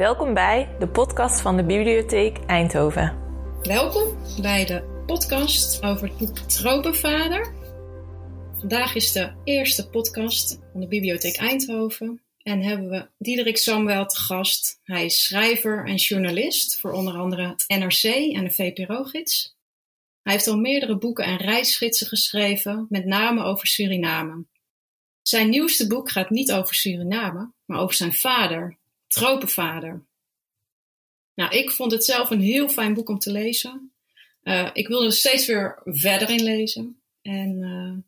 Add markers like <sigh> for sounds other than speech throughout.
Welkom bij de podcast van de Bibliotheek Eindhoven. Welkom bij de podcast over het Tropenvader. Vandaag is de eerste podcast van de Bibliotheek Eindhoven en hebben we Diederik Samuel te gast. Hij is schrijver en journalist voor onder andere het NRC en de VPRO-gids. Hij heeft al meerdere boeken en reisgidsen geschreven, met name over Suriname. Zijn nieuwste boek gaat niet over Suriname, maar over zijn vader, Tropenvader. Nou, ik vond het zelf een heel fijn boek om te lezen. Uh, ik wilde er steeds weer verder in lezen. En uh,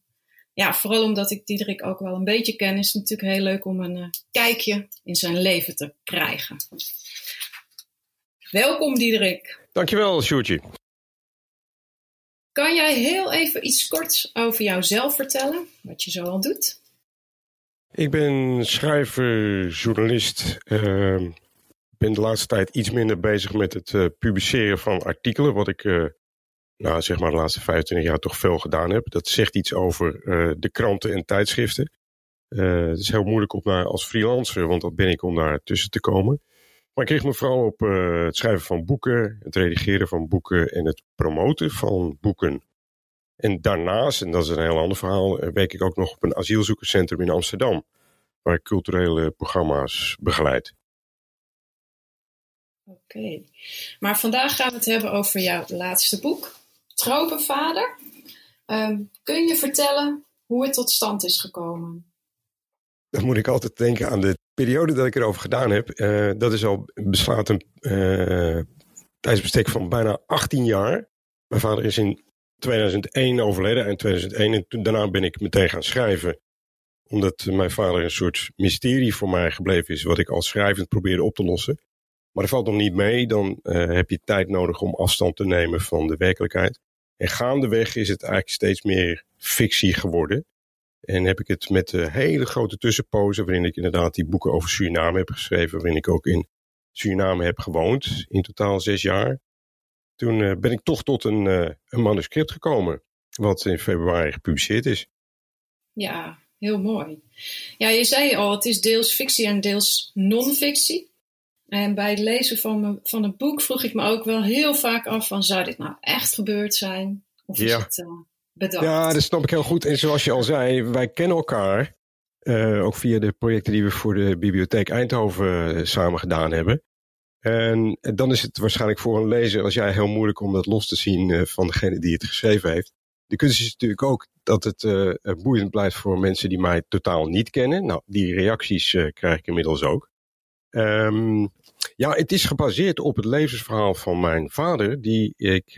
ja, vooral omdat ik Diederik ook wel een beetje ken, is het natuurlijk heel leuk om een uh, kijkje in zijn leven te krijgen. Welkom Diederik. Dankjewel, Sjoerdje. Kan jij heel even iets korts over jouzelf vertellen, wat je zo al doet? Ik ben schrijver, journalist. Uh, ben de laatste tijd iets minder bezig met het uh, publiceren van artikelen, wat ik uh, nou, zeg maar de laatste 25 jaar toch veel gedaan heb. Dat zegt iets over de kranten en tijdschriften. het is heel moeilijk om daar als freelancer, want dat ben ik om daar tussen te komen. Maar ik kreeg me vooral op het schrijven van boeken, het redigeren van boeken en het promoten van boeken. En daarnaast, en dat is een heel ander verhaal, werk ik ook nog op een asielzoekerscentrum in Amsterdam, waar ik culturele programma's begeleid. Oké, okay. maar vandaag gaan we het hebben over jouw laatste boek, Tropenvader. Um, kun je vertellen hoe het tot stand is gekomen? Dan moet ik altijd denken aan de periode dat ik erover gedaan heb. Uh, dat is al beslaat een uh, tijdsbestek van bijna 18 jaar. Mijn vader is in 2001 overleden, in 2001. En daarna ben ik meteen gaan schrijven. Omdat mijn vader een soort mysterie voor mij gebleven is, wat ik als schrijvend probeerde op te lossen. Maar dat valt nog niet mee. Dan uh, heb je tijd nodig om afstand te nemen van de werkelijkheid. En gaandeweg is het eigenlijk steeds meer fictie geworden. En heb ik het met de hele grote tussenpozen, waarin ik inderdaad die boeken over Suriname heb geschreven, waarin ik ook in Suriname heb gewoond, in totaal zes jaar. Toen uh, ben ik toch tot een, uh, een manuscript gekomen, wat in februari gepubliceerd is. Ja, heel mooi. Ja, je zei al, het is deels fictie en deels non-fictie. En bij het lezen van, me, van het boek vroeg ik me ook wel heel vaak af van, zou dit nou echt gebeurd zijn? Of is het uh, bedacht? Ja, dat snap ik heel goed. En zoals je al zei, wij kennen elkaar. Uh, ook via de projecten die we voor de Bibliotheek Eindhoven samen gedaan hebben. En dan is het waarschijnlijk voor een lezer als jij heel moeilijk om dat los te zien uh, van degene die het geschreven heeft. De kunst is natuurlijk ook dat het uh, boeiend blijft voor mensen die mij totaal niet kennen. Nou, die reacties krijg ik inmiddels ook. Um, ja, het is gebaseerd op het levensverhaal van mijn vader, die ik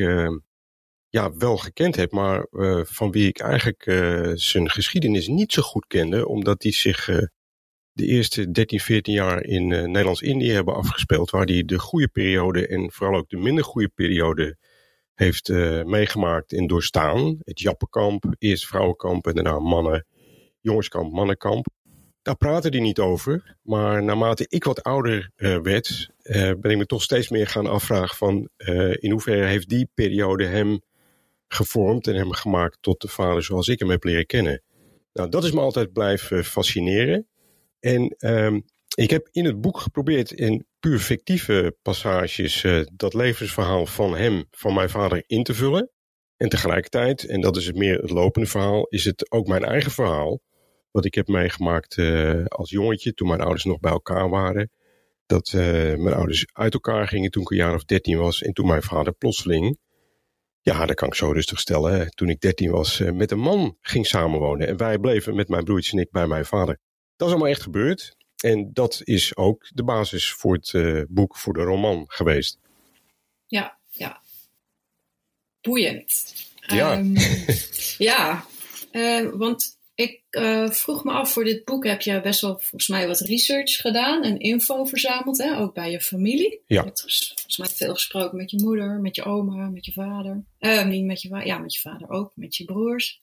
ja, wel gekend heb, maar van wie ik eigenlijk zijn geschiedenis niet zo goed kende, omdat hij zich de eerste 13, 14 jaar in uh, Nederlands-Indië hebben afgespeeld. Waar hij de goede periode en vooral ook de minder goede periode heeft uh, meegemaakt en doorstaan. Het Jappenkamp, eerst vrouwenkamp en daarna mannen, jongenskamp, mannenkamp. Daar praten hij niet over. Maar naarmate ik wat ouder uh, werd, ben ik me toch steeds meer gaan afvragen van in hoeverre heeft die periode hem gevormd en hem gemaakt tot de vader zoals ik hem heb leren kennen. Nou, dat is me altijd blijven fascineren. En um, ik heb in het boek geprobeerd in puur fictieve passages uh, dat levensverhaal van hem, van mijn vader, in te vullen. En tegelijkertijd, en dat is het meer het lopende verhaal, is het ook mijn eigen verhaal. Wat ik heb meegemaakt uh, als jongetje, toen mijn ouders nog bij elkaar waren. Dat uh, mijn ouders uit elkaar gingen toen ik een jaar of dertien was. En toen mijn vader plotseling, ja, dat kan ik zo rustig stellen, toen ik dertien was, met een man ging samenwonen. En wij bleven met mijn broertje en ik bij mijn vader. Dat is allemaal echt gebeurd. En dat is ook de basis voor het uh, boek, voor de roman geweest. Ja, ja. Boeiend. Ja. Um, <laughs> ja, uh, want ik uh, vroeg me af, voor dit boek heb je best wel volgens mij wat research gedaan en info verzameld, hè? ook bij je familie. Ja. Je hebt volgens mij veel gesproken met je moeder, met je oma, met je vader. Uh, niet met je vader, ja, met je vader ook, met je broers.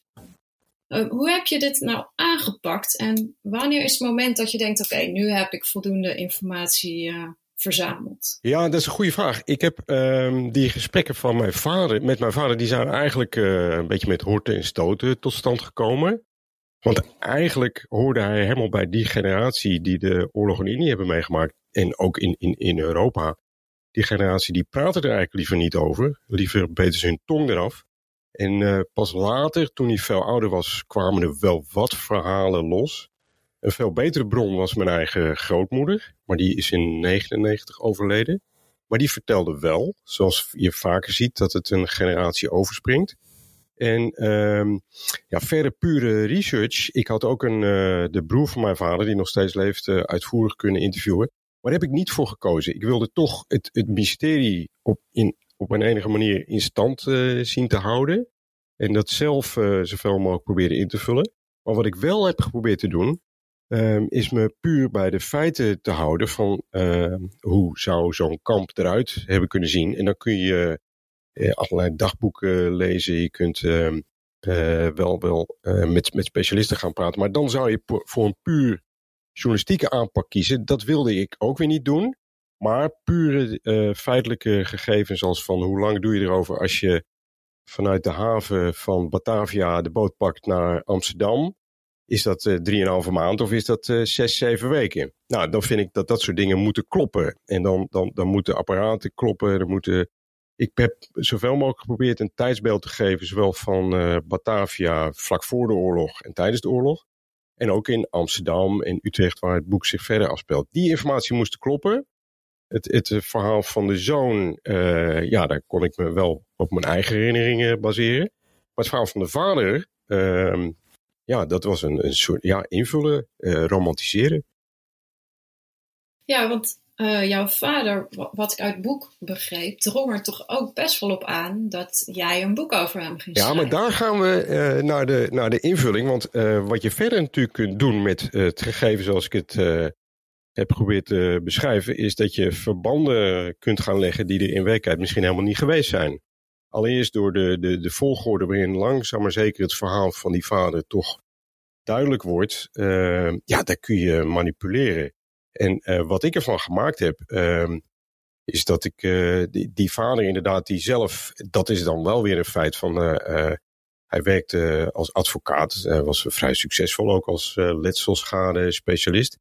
Uh, hoe heb je dit nou aangepakt en wanneer is het moment dat je denkt: oké, nu heb ik voldoende informatie uh, verzameld? Ja, dat is een goede vraag. Ik heb um, die gesprekken van mijn vader, met mijn vader, die zijn eigenlijk uh, een beetje met horten en stoten tot stand gekomen. Want eigenlijk hoorde hij helemaal bij die generatie die de oorlog in Indië hebben meegemaakt. En ook in, in, in Europa. Die generatie die praatte er eigenlijk liever niet over. Liever beten ze hun tong eraf. En uh, pas later, toen hij veel ouder was, kwamen er wel wat verhalen los. Een veel betere bron was mijn eigen grootmoeder. Maar die is in 99 overleden. Maar die vertelde wel, zoals je vaker ziet, dat het een generatie overspringt. En um, ja, verder pure research. Ik had ook een, uh, de broer van mijn vader, die nog steeds leeft, uh, uitvoerig kunnen interviewen. Maar daar heb ik niet voor gekozen. Ik wilde toch het, het mysterie op, in, op een enige manier in stand zien te houden. En dat zelf zoveel mogelijk proberen in te vullen. Maar wat ik wel heb geprobeerd te doen, um, is me puur bij de feiten te houden van uh, hoe zou zo'n kamp eruit hebben kunnen zien. En dan kun je uh, allerlei dagboeken lezen, je kunt uh, wel, wel met, met specialisten gaan praten. Maar dan zou je voor een puur journalistieke aanpak kiezen. Dat wilde ik ook weer niet doen. Maar pure feitelijke gegevens als van hoe lang doe je erover als je vanuit de haven van Batavia de boot pakt naar Amsterdam is dat uh, 3,5 maand of is dat uh, 6, 7 weken? Nou, dan vind ik dat dat soort dingen moeten kloppen. En dan, dan, dan moeten apparaten kloppen. Er moeten... Ik heb zoveel mogelijk geprobeerd een tijdsbeeld te geven, zowel van uh, Batavia vlak voor de oorlog en tijdens de oorlog. En ook in Amsterdam en Utrecht, waar het boek zich verder afspeelt. Die informatie moest kloppen. Het, het verhaal van de zoon, uh, ja, daar kon ik me wel op mijn eigen herinneringen baseren. Maar het verhaal van de vader, uh, ja, dat was een, een soort ja, invullen, uh, romantiseren. Ja, want uh, jouw vader, wat ik uit het boek begreep, drong er toch ook best wel op aan dat jij een boek over hem ging schrijven. Ja, maar daar gaan we naar, de, naar de invulling. Want wat je verder natuurlijk kunt doen met het gegeven zoals ik het heb geprobeerd te beschrijven, is dat je verbanden kunt gaan leggen die er in werkelijkheid misschien helemaal niet geweest zijn. Allereerst door de, de, de volgorde waarin langzaam maar zeker het verhaal van die vader toch duidelijk wordt. Uh, ja, daar kun je manipuleren. En uh, wat ik ervan gemaakt heb, uh, is dat ik uh, die, die, vader inderdaad, die zelf, dat is dan wel weer een feit van. hij werkte als advocaat, was vrij succesvol ook als letselschade specialist.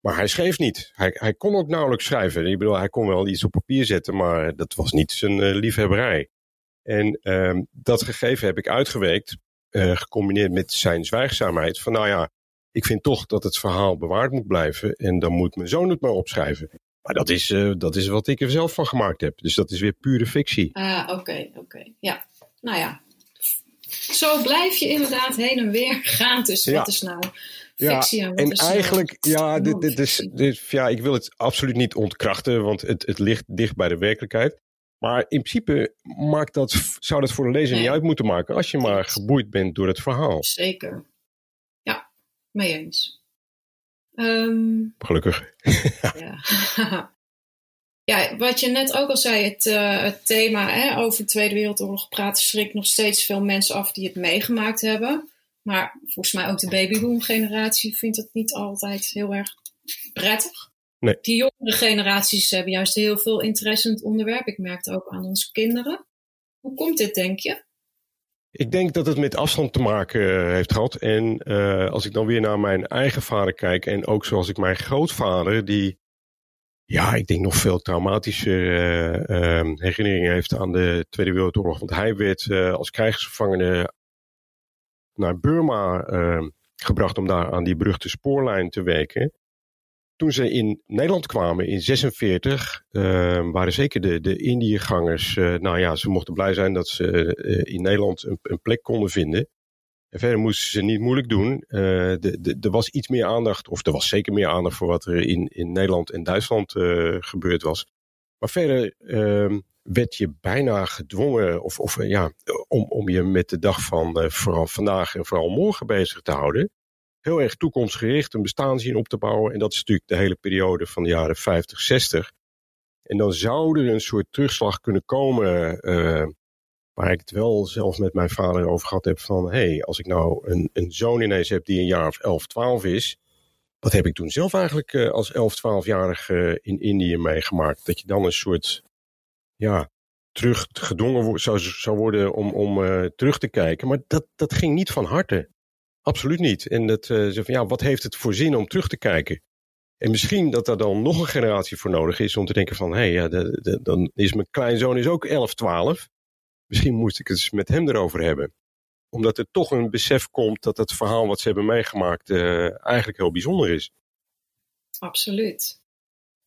Maar hij schreef niet. Hij, hij kon ook nauwelijks schrijven. Ik bedoel, hij kon wel iets op papier zetten, maar dat was niet zijn liefhebberij. En uh, dat gegeven heb ik uitgewerkt, uh, gecombineerd met zijn zwijgzaamheid. Van nou ja, ik vind toch dat het verhaal bewaard moet blijven en dan moet mijn zoon het maar opschrijven. Maar dat is, uh, dat is wat ik er zelf van gemaakt heb. Dus dat is weer pure fictie. Ah, oké, okay, oké. Okay. Ja, nou ja. Zo blijf je inderdaad heen en weer gaan tussen ja. wat is nou ja, en eigenlijk, ja, dit, dit is, dit, ja, ik wil het absoluut niet ontkrachten, want het, het ligt dicht bij de werkelijkheid. Maar in principe maakt dat, zou dat voor de lezer nee. niet uit moeten maken als je maar geboeid bent door het verhaal. Zeker. Ja, mee eens. Um, Gelukkig. <laughs> ja. <laughs> ja, wat je net ook al zei, het, uh, het thema hè, over de Tweede Wereldoorlog praten schrikt nog steeds veel mensen af die het meegemaakt hebben. Maar volgens mij ook de babyboom generatie vindt het niet altijd heel erg prettig. Nee. Die jongere generaties hebben juist heel veel interesse in het onderwerp. Ik merkte ook aan onze kinderen. Hoe komt dit, denk je? Ik denk dat het met afstand te maken uh, heeft gehad. En uh, als ik dan weer naar mijn eigen vader kijk, en ook zoals ik mijn grootvader, die, ja, ik denk nog veel traumatische uh, herinneringen heeft aan de Tweede Wereldoorlog. Want hij werd als krijgsgevangene naar Burma gebracht om daar aan die beruchte spoorlijn te werken toen ze in Nederland kwamen in 46, uh, waren zeker de, de Indiëgangers, uh, nou ja, ze mochten blij zijn dat ze uh, in Nederland een, een, plek konden vinden. En verder moesten ze niet moeilijk doen. Er was iets meer aandacht, of er was zeker meer aandacht voor wat er in, in Nederland en Duitsland gebeurd was. Maar verder ehm, werd je bijna gedwongen, of, of ja, om, om je met de dag van vooral vandaag en vooral morgen bezig te houden heel erg toekomstgericht een bestaan zien op te bouwen. En dat is natuurlijk de hele periode van de jaren 50, 60. En dan zou er een soort terugslag kunnen komen, uh, waar ik het wel zelf met mijn vader over gehad heb van, hé, hey, als ik nou een, een zoon ineens heb die een jaar of 11, 12 is, wat heb ik toen zelf eigenlijk als 11, 12-jarige uh, in Indië meegemaakt? Dat je dan een soort, ja, terug gedwongen zou, zou worden om, om uh, terug te kijken. Maar dat, dat ging niet van harte. absoluut niet. En dat, uh, van, ja, wat heeft het voor zin om terug te kijken? En misschien dat er dan nog een generatie voor nodig is om te denken van, hé, hey, ja, dan is mijn kleinzoon is ook 11, 12. Misschien moest ik het met hem erover hebben. Omdat er toch een besef komt dat het verhaal wat ze hebben meegemaakt uh, eigenlijk heel bijzonder is. Absoluut.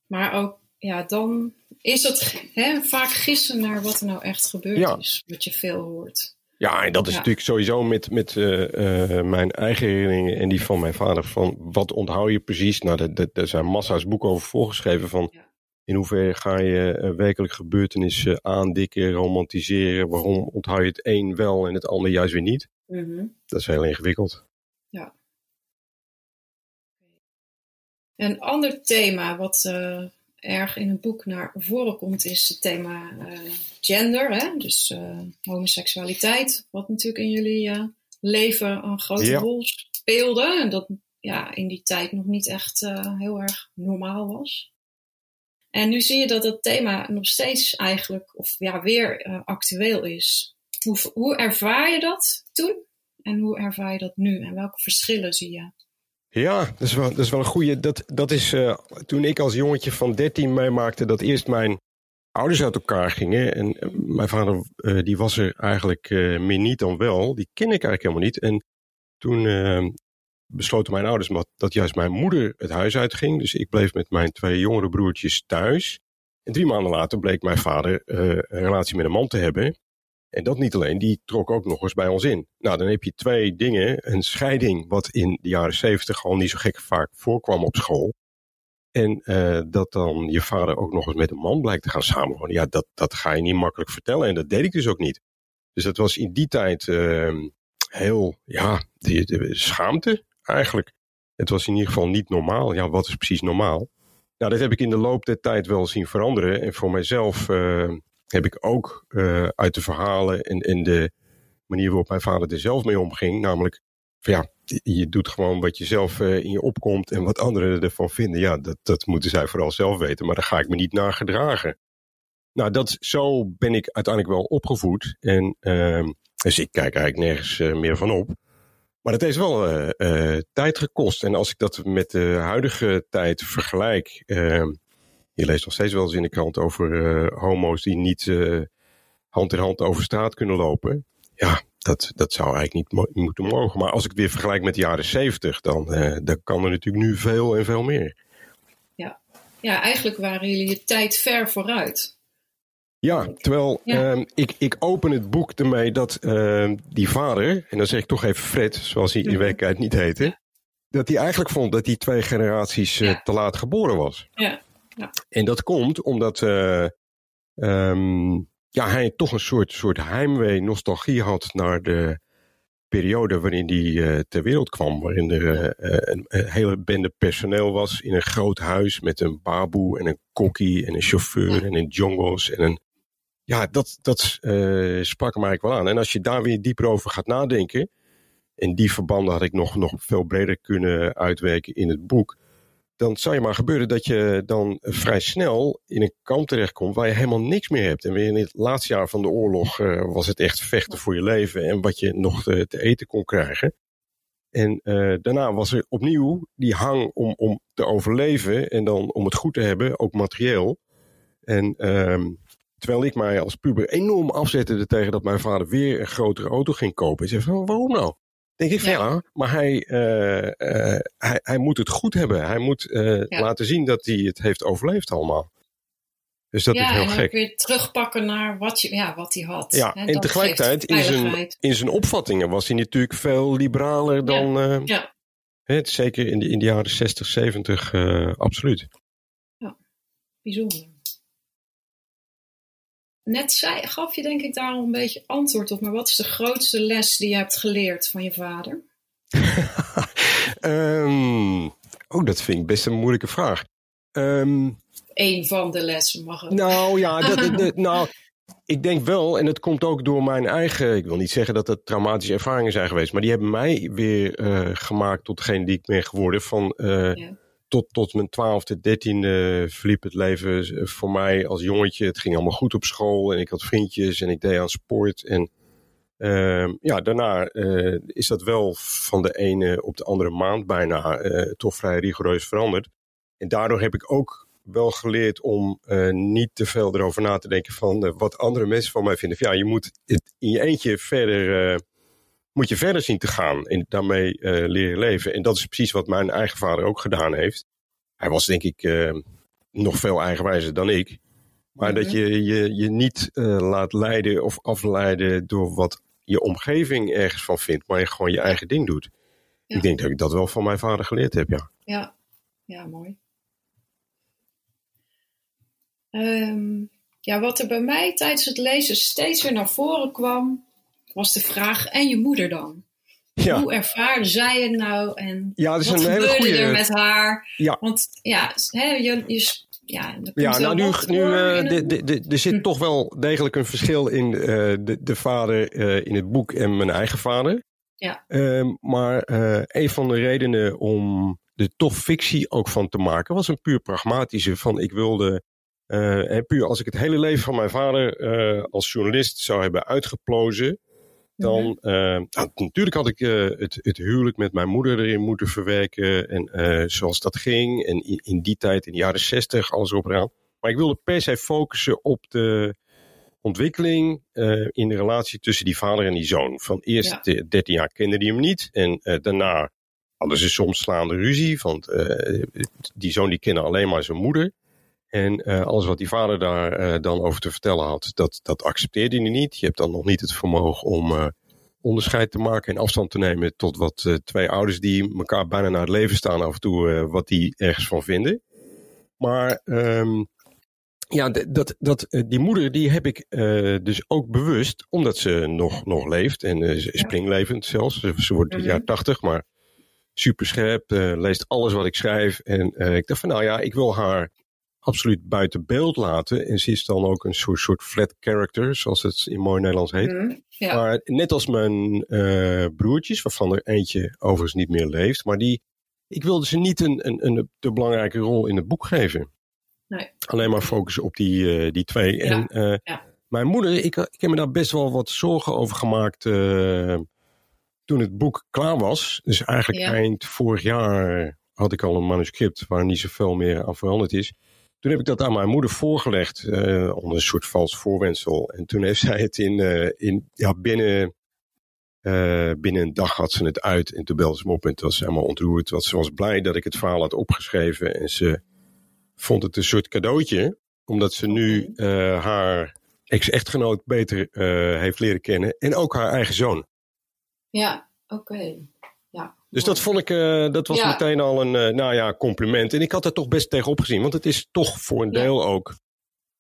Maar ook, ja, dan is het hè, vaak gissen naar wat er nou echt gebeurd is. Wat je veel hoort. Ja, en dat is natuurlijk sowieso met, met uh, uh, mijn eigen herinneringen en die van mijn vader. Van wat onthoud je precies? Nou, er zijn massa's boeken over voorgeschreven van ja. in hoeverre ga je uh, werkelijk gebeurtenissen aandikken, romantiseren. Waarom onthoud je het een wel en het ander juist weer niet? Mm -hmm. Dat is heel ingewikkeld. Ja. Een ander thema wat erg in het boek naar voren komt, is het thema uh, gender. Hè? Dus uh, homoseksualiteit, wat natuurlijk in jullie uh, leven een grote ja. rol speelde. En dat ja, in die tijd nog niet echt heel erg normaal was. En nu zie je dat dat thema nog steeds eigenlijk, of ja, weer actueel is. Hoe, hoe ervaar je dat toen? En hoe ervaar je dat nu? En welke verschillen zie je? Ja, dat is wel, wel een goede. Dat, dat is uh, toen ik als jongetje van 13 meemaakte dat eerst mijn ouders uit elkaar gingen. En uh, mijn vader, uh, die was er eigenlijk meer niet dan wel. Die ken ik eigenlijk helemaal niet. En toen besloten mijn ouders dat, dat juist mijn moeder het huis uitging. Dus ik bleef met mijn twee jongere broertjes thuis. En drie maanden later bleek mijn vader een relatie met een man te hebben. En dat niet alleen, die trok ook nog eens bij ons in. Nou, dan heb je twee dingen. Een scheiding, wat in de jaren zeventig gewoon niet zo gek vaak voorkwam op school. En uh, dat dan je vader ook nog eens met een man blijkt te gaan samenwonen. Ja, dat, dat ga je niet makkelijk vertellen. En dat deed ik dus ook niet. Dus dat was in die tijd uh, heel, ja, de, schaamte eigenlijk. Het was in ieder geval niet normaal. Ja, wat is precies normaal? Nou, dat heb ik in de loop der tijd wel zien veranderen. En voor mijzelf uh, heb ik ook uh, uit de verhalen en, en de manier waarop mijn vader er zelf mee omging. Namelijk, ja, je doet gewoon wat je zelf uh, in je opkomt en wat anderen ervan vinden. Ja, dat, dat moeten zij vooral zelf weten, maar daar ga ik me niet naar gedragen. Nou, dat, zo ben ik uiteindelijk wel opgevoed. En uh, dus ik kijk eigenlijk nergens uh, meer van op. Maar het heeft wel tijd gekost. En als ik dat met de huidige tijd vergelijk, ehm, je leest nog steeds wel eens in de krant over uh, homo's die niet uh, hand in hand over straat kunnen lopen. Ja, dat, dat zou eigenlijk niet moeten mogen. Maar als ik het weer vergelijk met de jaren zeventig, dan, uh, dan kan er natuurlijk nu veel en veel meer. Ja. ja, eigenlijk waren jullie je tijd ver vooruit. Ja, terwijl ja. Uh, ik, ik open het boek ermee dat uh, die vader, en dan zeg ik toch even Fred, zoals hij in de werkelijkheid niet heette, dat hij eigenlijk vond dat hij twee generaties uh, te laat geboren was. Ja. Ja. En dat komt omdat uh, um, ja, hij toch een soort, soort heimwee, nostalgie had naar de periode waarin hij uh, ter wereld kwam. Waarin er uh, een, een, hele bende personeel was in een groot huis met een baboe en een kokkie en een chauffeur en een jongos en een... Ja, dat, dat sprak hem eigenlijk wel aan. En als je daar weer dieper over gaat nadenken, en die verbanden had ik nog, nog veel breder kunnen uitwerken in het boek dan zou je maar gebeuren dat je dan vrij snel in een kamp terechtkomt waar je helemaal niks meer hebt. En weer in het laatste jaar van de oorlog uh, was het echt vechten voor je leven en wat je nog te, te eten kon krijgen. En uh, daarna was er opnieuw die hang om, om te overleven en dan om het goed te hebben, ook materieel. En uh, terwijl ik mij als puber enorm afzette tegen dat mijn vader weer een grotere auto ging kopen. Zei van, waarom nou? Denk ik van ja, ja maar hij, uh, uh, hij, hij moet het goed hebben. Hij moet ja. laten zien dat hij het heeft overleefd allemaal. Dus dat ja, is heel en gek. weer terugpakken naar wat, je, ja, wat hij had. Ja, en, en tegelijkertijd in zijn, in zijn opvattingen was hij natuurlijk veel liberaler dan. Ja. zeker in de, in de jaren 60, 70, absoluut. Ja, bijzonder. Net zei, gaf je denk ik daar al een beetje antwoord op, maar wat is de grootste les die je hebt geleerd van je vader? um, <laughs> oh, dat vind ik best een moeilijke vraag. Um, Eén van de lessen mag het. Nou ja, dat, <laughs> dat, nou, ik denk wel, en het komt ook door mijn eigen. Ik wil niet zeggen dat het traumatische ervaringen zijn geweest, maar die hebben mij weer uh, gemaakt tot degene die ik ben geworden. Van, uh, ja tot, tot mijn twaalfde, dertiende verliep het leven voor mij als jongetje. Het ging allemaal goed op school en ik had vriendjes en ik deed aan sport. En Ehm, ja, daarna eh, is dat wel van de ene op de andere maand bijna eh, toch vrij rigoureus veranderd. En daardoor heb ik ook wel geleerd om eh, niet te veel erover na te denken van wat andere mensen van mij vinden. Ja, je moet het in je eentje verder, moet je verder zien te gaan en daarmee leren leven. En dat is precies wat mijn eigen vader ook gedaan heeft. Hij was denk ik nog veel eigenwijzer dan ik. Maar dat mhm. je je, je niet laat leiden of afleiden door wat je omgeving ergens van vindt, maar je gewoon je eigen ding doet. Ik denk dat ik dat wel van mijn vader geleerd heb, ja. Ja, ja mooi. Ehm, ja, wat er bij mij tijdens het lezen steeds weer naar voren kwam, was de vraag: en je moeder dan? Ja. Hoe ervaarde zij het nou? En ja, dat is wat een hele gebeurde goede... er met haar? Ja. Want ja, hè, je, je, ja, ja nou nu, nu uh, er zit hm. toch wel degelijk een verschil in uh, de, de vader uh, in het boek en mijn eigen vader. Ja. Ehm, maar een van de redenen om er toch fictie ook van te maken was een puur pragmatische. Van ik wilde, puur als ik het hele leven van mijn vader als journalist zou hebben uitgeplozen dan, uh, natuurlijk had ik uh, het, het, huwelijk met mijn moeder erin moeten verwerken. En uh, zoals dat ging. En in, in, die tijd, in de jaren zestig, alles erop eraan. Maar ik wilde per se focussen op de ontwikkeling in de relatie tussen die vader en die zoon. Van eerst ja. 13 jaar kende die hem niet. En daarna hadden ze soms slaande ruzie. Want die zoon die kende alleen maar zijn moeder. En uh, alles wat die vader daar uh, dan over te vertellen had, dat, dat accepteerde hij niet. Je hebt dan nog niet het vermogen om uh, onderscheid te maken en afstand te nemen tot wat twee ouders die elkaar bijna naar het leven staan af en toe, wat die ergens van vinden. Maar um, ja, dat, dat, die moeder die heb ik dus ook bewust, omdat ze nog, nog leeft en springlevend zelfs. Ze, wordt dit jaar tachtig, maar super scherp, leest alles wat ik schrijf. En ik dacht van nou ja, ik wil haar absoluut buiten beeld laten. En ze is dan ook een soort, soort flat character, zoals het in mooi Nederlands heet. Ja. Maar net als mijn uh, broertjes, waarvan er eentje overigens niet meer leeft. Maar die, ik wilde ze niet een, een, een te belangrijke rol in het boek geven. Nee. Alleen maar focussen op die, uh, die twee. Ja. En uh, ja. mijn moeder, ik, ik heb me daar best wel wat zorgen over gemaakt toen het boek klaar was. Dus eigenlijk eind vorig jaar had ik al een manuscript waar niet zoveel meer aan veranderd is. Toen heb ik dat aan mijn moeder voorgelegd, uh, onder een soort vals voorwendsel. En toen heeft zij het in, uh, in ja, binnen, uh, binnen een dag had ze het uit. En toen belde ze me op en toen was ze helemaal ontroerd. Want ze was blij dat ik het verhaal had opgeschreven. En ze vond het een soort cadeautje, omdat ze nu haar ex-echtgenoot beter heeft leren kennen. En ook haar eigen zoon. Ja, oké. Dus dat vond ik, uh, dat was meteen al een, uh, nou ja, compliment. En ik had er toch best tegenop gezien, want het is toch voor een deel ook,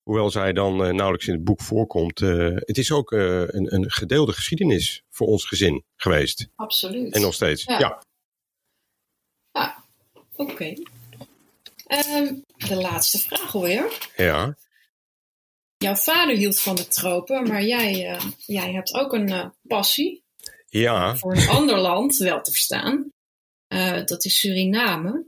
hoewel zij dan uh, nauwelijks in het boek voorkomt, het is ook een, een gedeelde geschiedenis voor ons gezin geweest. Absoluut. En nog steeds, ja. Ja, ja. oké. Okay. Um, de laatste vraag alweer. Ja. Jouw vader hield van de tropen, maar jij, jij hebt ook een passie ja. voor een ander land wel te verstaan. Uh, dat is Suriname.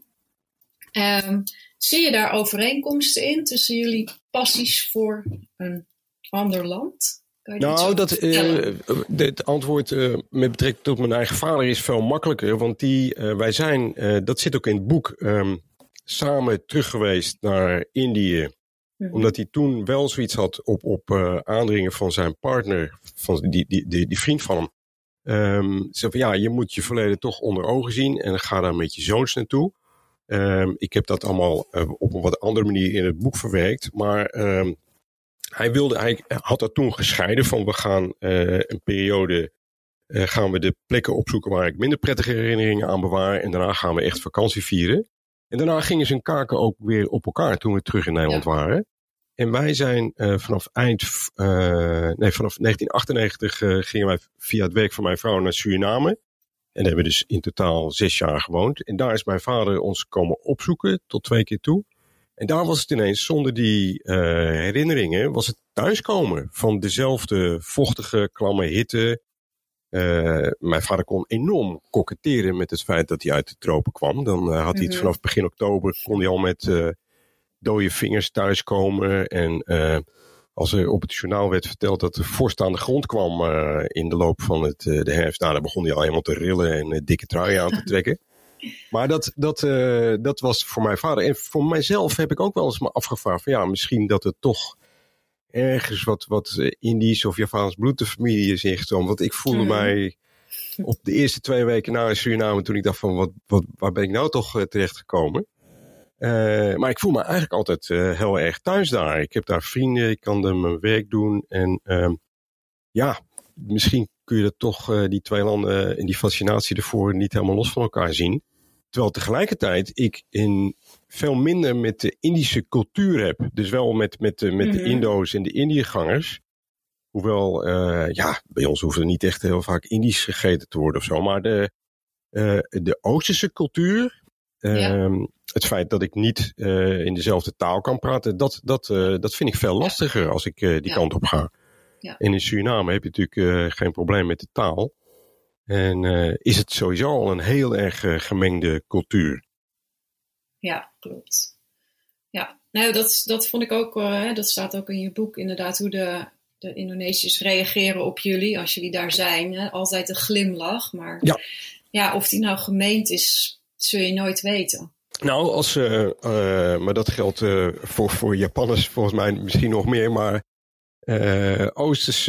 Um, zie je daar overeenkomsten in tussen jullie passies voor een ander land? Nou, dat, uh, het antwoord uh, met betrekking tot mijn eigen vader is veel makkelijker. Want die, wij zijn, dat zit ook in het boek, um, samen terug geweest naar Indië. Mhm. Omdat hij toen wel zoiets had op, op aandringen van zijn partner, van die, die, die, die vriend van hem. Um, van ja, je moet je verleden toch onder ogen zien en ga daar met je zoons naartoe. Um, ik heb dat allemaal uh, op een wat andere manier in het boek verwerkt. Maar um, hij, wilde, hij had dat toen gescheiden van we gaan uh, een periode uh, gaan we de plekken opzoeken waar ik minder prettige herinneringen aan bewaar. En daarna gaan we echt vakantie vieren. En daarna gingen zijn kaken ook weer op elkaar toen we terug in Nederland ja. waren. En wij zijn uh, vanaf eind, uh, nee, vanaf 1998 uh, eh, gingen wij via het werk van mijn vrouw naar Suriname. En hebben dus in totaal zes jaar gewoond. En daar is mijn vader ons komen opzoeken tot twee keer toe. En daar was het ineens, zonder die herinneringen, was het thuiskomen van dezelfde vochtige, klamme hitte. mijn vader kon enorm koketteren met het feit dat hij uit de tropen kwam. Dan had hij het mhm. vanaf begin oktober, kon hij al met dode vingers thuiskomen. En uh, als er op het journaal werd verteld dat de vorst aan de grond kwam in de loop van het, de herfst, nou, dan begon hij al helemaal te rillen en dikke trui aan te <laughs> trekken. Maar dat, dat, dat was voor mijn vader. En voor mijzelf heb ik ook wel eens me afgevraagd van ja, misschien dat het toch ergens wat, wat Indisch of Javaans bloed de familie is ingestroomd. Want ik voelde mhm. mij op de eerste twee weken na Suriname toen ik dacht van wat, wat, waar ben ik nou toch terecht gekomen. Uh, maar ik voel me eigenlijk altijd uh, heel erg thuis daar. Ik heb daar vrienden, ik kan er mijn werk doen. En uh, ja, misschien kun je dat toch, die twee landen en die fascinatie ervoor niet helemaal los van elkaar zien. Terwijl tegelijkertijd ik in veel minder met de Indische cultuur heb. Dus wel met, met, met de mhm. Indo's en de Indiëgangers. Hoewel, ja, bij ons hoeft er niet echt heel vaak Indisch gegeten te worden of zo. Maar de, de Oosterse cultuur, uh, het feit dat ik niet uh, in dezelfde taal kan praten, dat, dat, dat vind ik veel lastiger als ik die ja. kant op ga. Ja. En in Suriname heb je natuurlijk geen probleem met de taal. En is het sowieso al een heel erg gemengde cultuur. Ja, klopt. Ja, nou dat, dat vond ik ook, dat staat ook in je boek inderdaad, hoe de de Indonesiërs reageren op jullie als jullie daar zijn. Hè? Altijd een glimlach. Maar ja. ja, of die nou gemeend is, zul je nooit weten. Nou, als, uh, uh, maar dat geldt uh, voor, voor Japanners volgens mij misschien nog meer. Maar Oosters,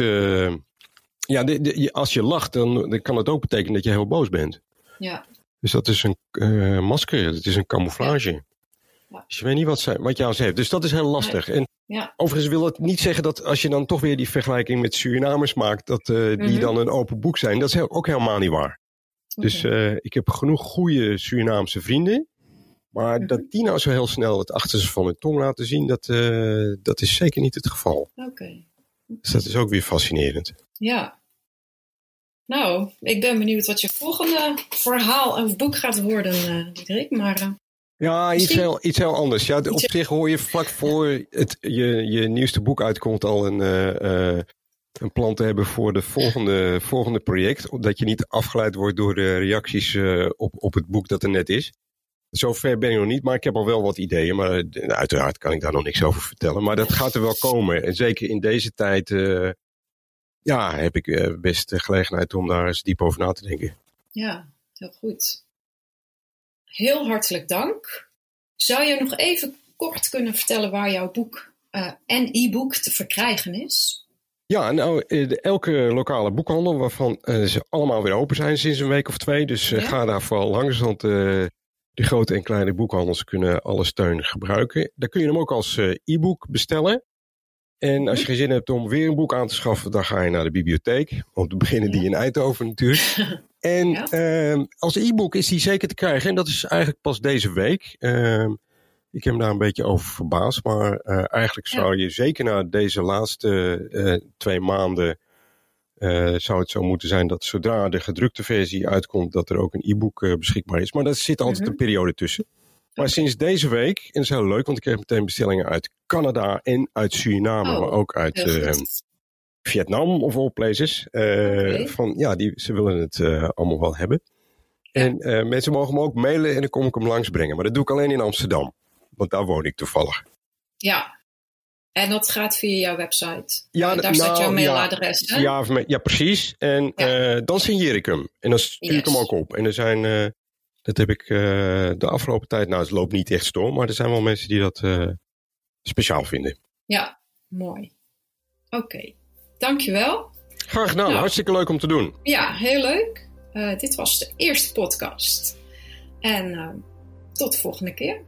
ja, de, de, als je lacht, dan, dan kan het ook betekenen dat je heel boos bent. Ja. Dus dat is een masker, het is een camouflage. Ja. Dus je weet niet wat, ze, wat jou zegt. Dus dat is heel lastig. En ja. Overigens wil het niet zeggen dat als je dan toch weer die vergelijking met Surinamers maakt, dat die mhm. dan een open boek zijn. Dat is ook helemaal niet waar. Dus ik heb genoeg goede Surinaamse vrienden. Maar mm dat die nou zo heel snel het achterste van hun tong laten zien, dat, uh, dat is zeker niet het geval. Oké. Dus dat is ook weer fascinerend. Ja. Nou, ik ben benieuwd wat je volgende verhaal of boek gaat worden, Diederik. Maar ja, iets heel, iets heel anders. Ja, op zich hoor je vlak voor het, je, je nieuwste boek uitkomt al een, uh, een plan te hebben voor de volgende, volgende project. Dat je niet afgeleid wordt door de reacties uh, op, op het boek dat er net is. Zover ben ik nog niet, maar ik heb al wel wat ideeën. Maar uiteraard kan ik daar nog niks over vertellen. Maar dat gaat er wel komen. En zeker in deze tijd ja, heb ik best de gelegenheid om daar eens diep over na te denken. Ja, heel goed heel hartelijk dank. Zou je nog even kort kunnen vertellen waar jouw boek uh, en e-book te verkrijgen is? Ja, nou, eh, elke lokale boekhandel, waarvan uh, ze allemaal weer open zijn sinds een week of twee. Dus uh, ga daar vooral langs, want de grote en kleine boekhandels kunnen alle steun gebruiken. Daar kun je hem ook als e-book bestellen. En als je geen zin hebt om weer een boek aan te schaffen, dan ga je naar de bibliotheek. Om te beginnen die in Eindhoven natuurlijk. <laughs> En ja. uh, als e-book is die zeker te krijgen. En dat is eigenlijk pas deze week. Uh, ik heb me daar een beetje over verbaasd. Maar uh, eigenlijk zou je zeker na deze laatste uh, twee maanden. Uh, zou het zo moeten zijn dat zodra de gedrukte versie uitkomt, dat er ook een e-book beschikbaar is. Maar daar zit altijd -hmm. een periode tussen. Maar sinds deze week, en dat is heel leuk, want ik kreeg meteen bestellingen uit Canada en uit Suriname, oh, maar ook uit uh, Vietnam of all places. Okay. Van ja, die, ze willen het allemaal wel hebben. En mensen mogen me ook mailen en dan kom ik hem langsbrengen. Maar dat doe ik alleen in Amsterdam, want daar woon ik toevallig. Ja, en dat gaat via jouw website. Ja, daar nou, staat jouw mailadres. Ja, ja, ja, precies. En ja. dan signeer ik hem. En dan stuur yes. ik hem ook op. En er zijn dat heb ik uh, de afgelopen tijd, nou het loopt niet echt storm, maar er zijn wel mensen die dat speciaal vinden. Ja, mooi. Oké, okay. dankjewel. Graag gedaan, nou, hartstikke leuk om te doen. Ja, heel leuk. Dit was de eerste podcast. En tot de volgende keer.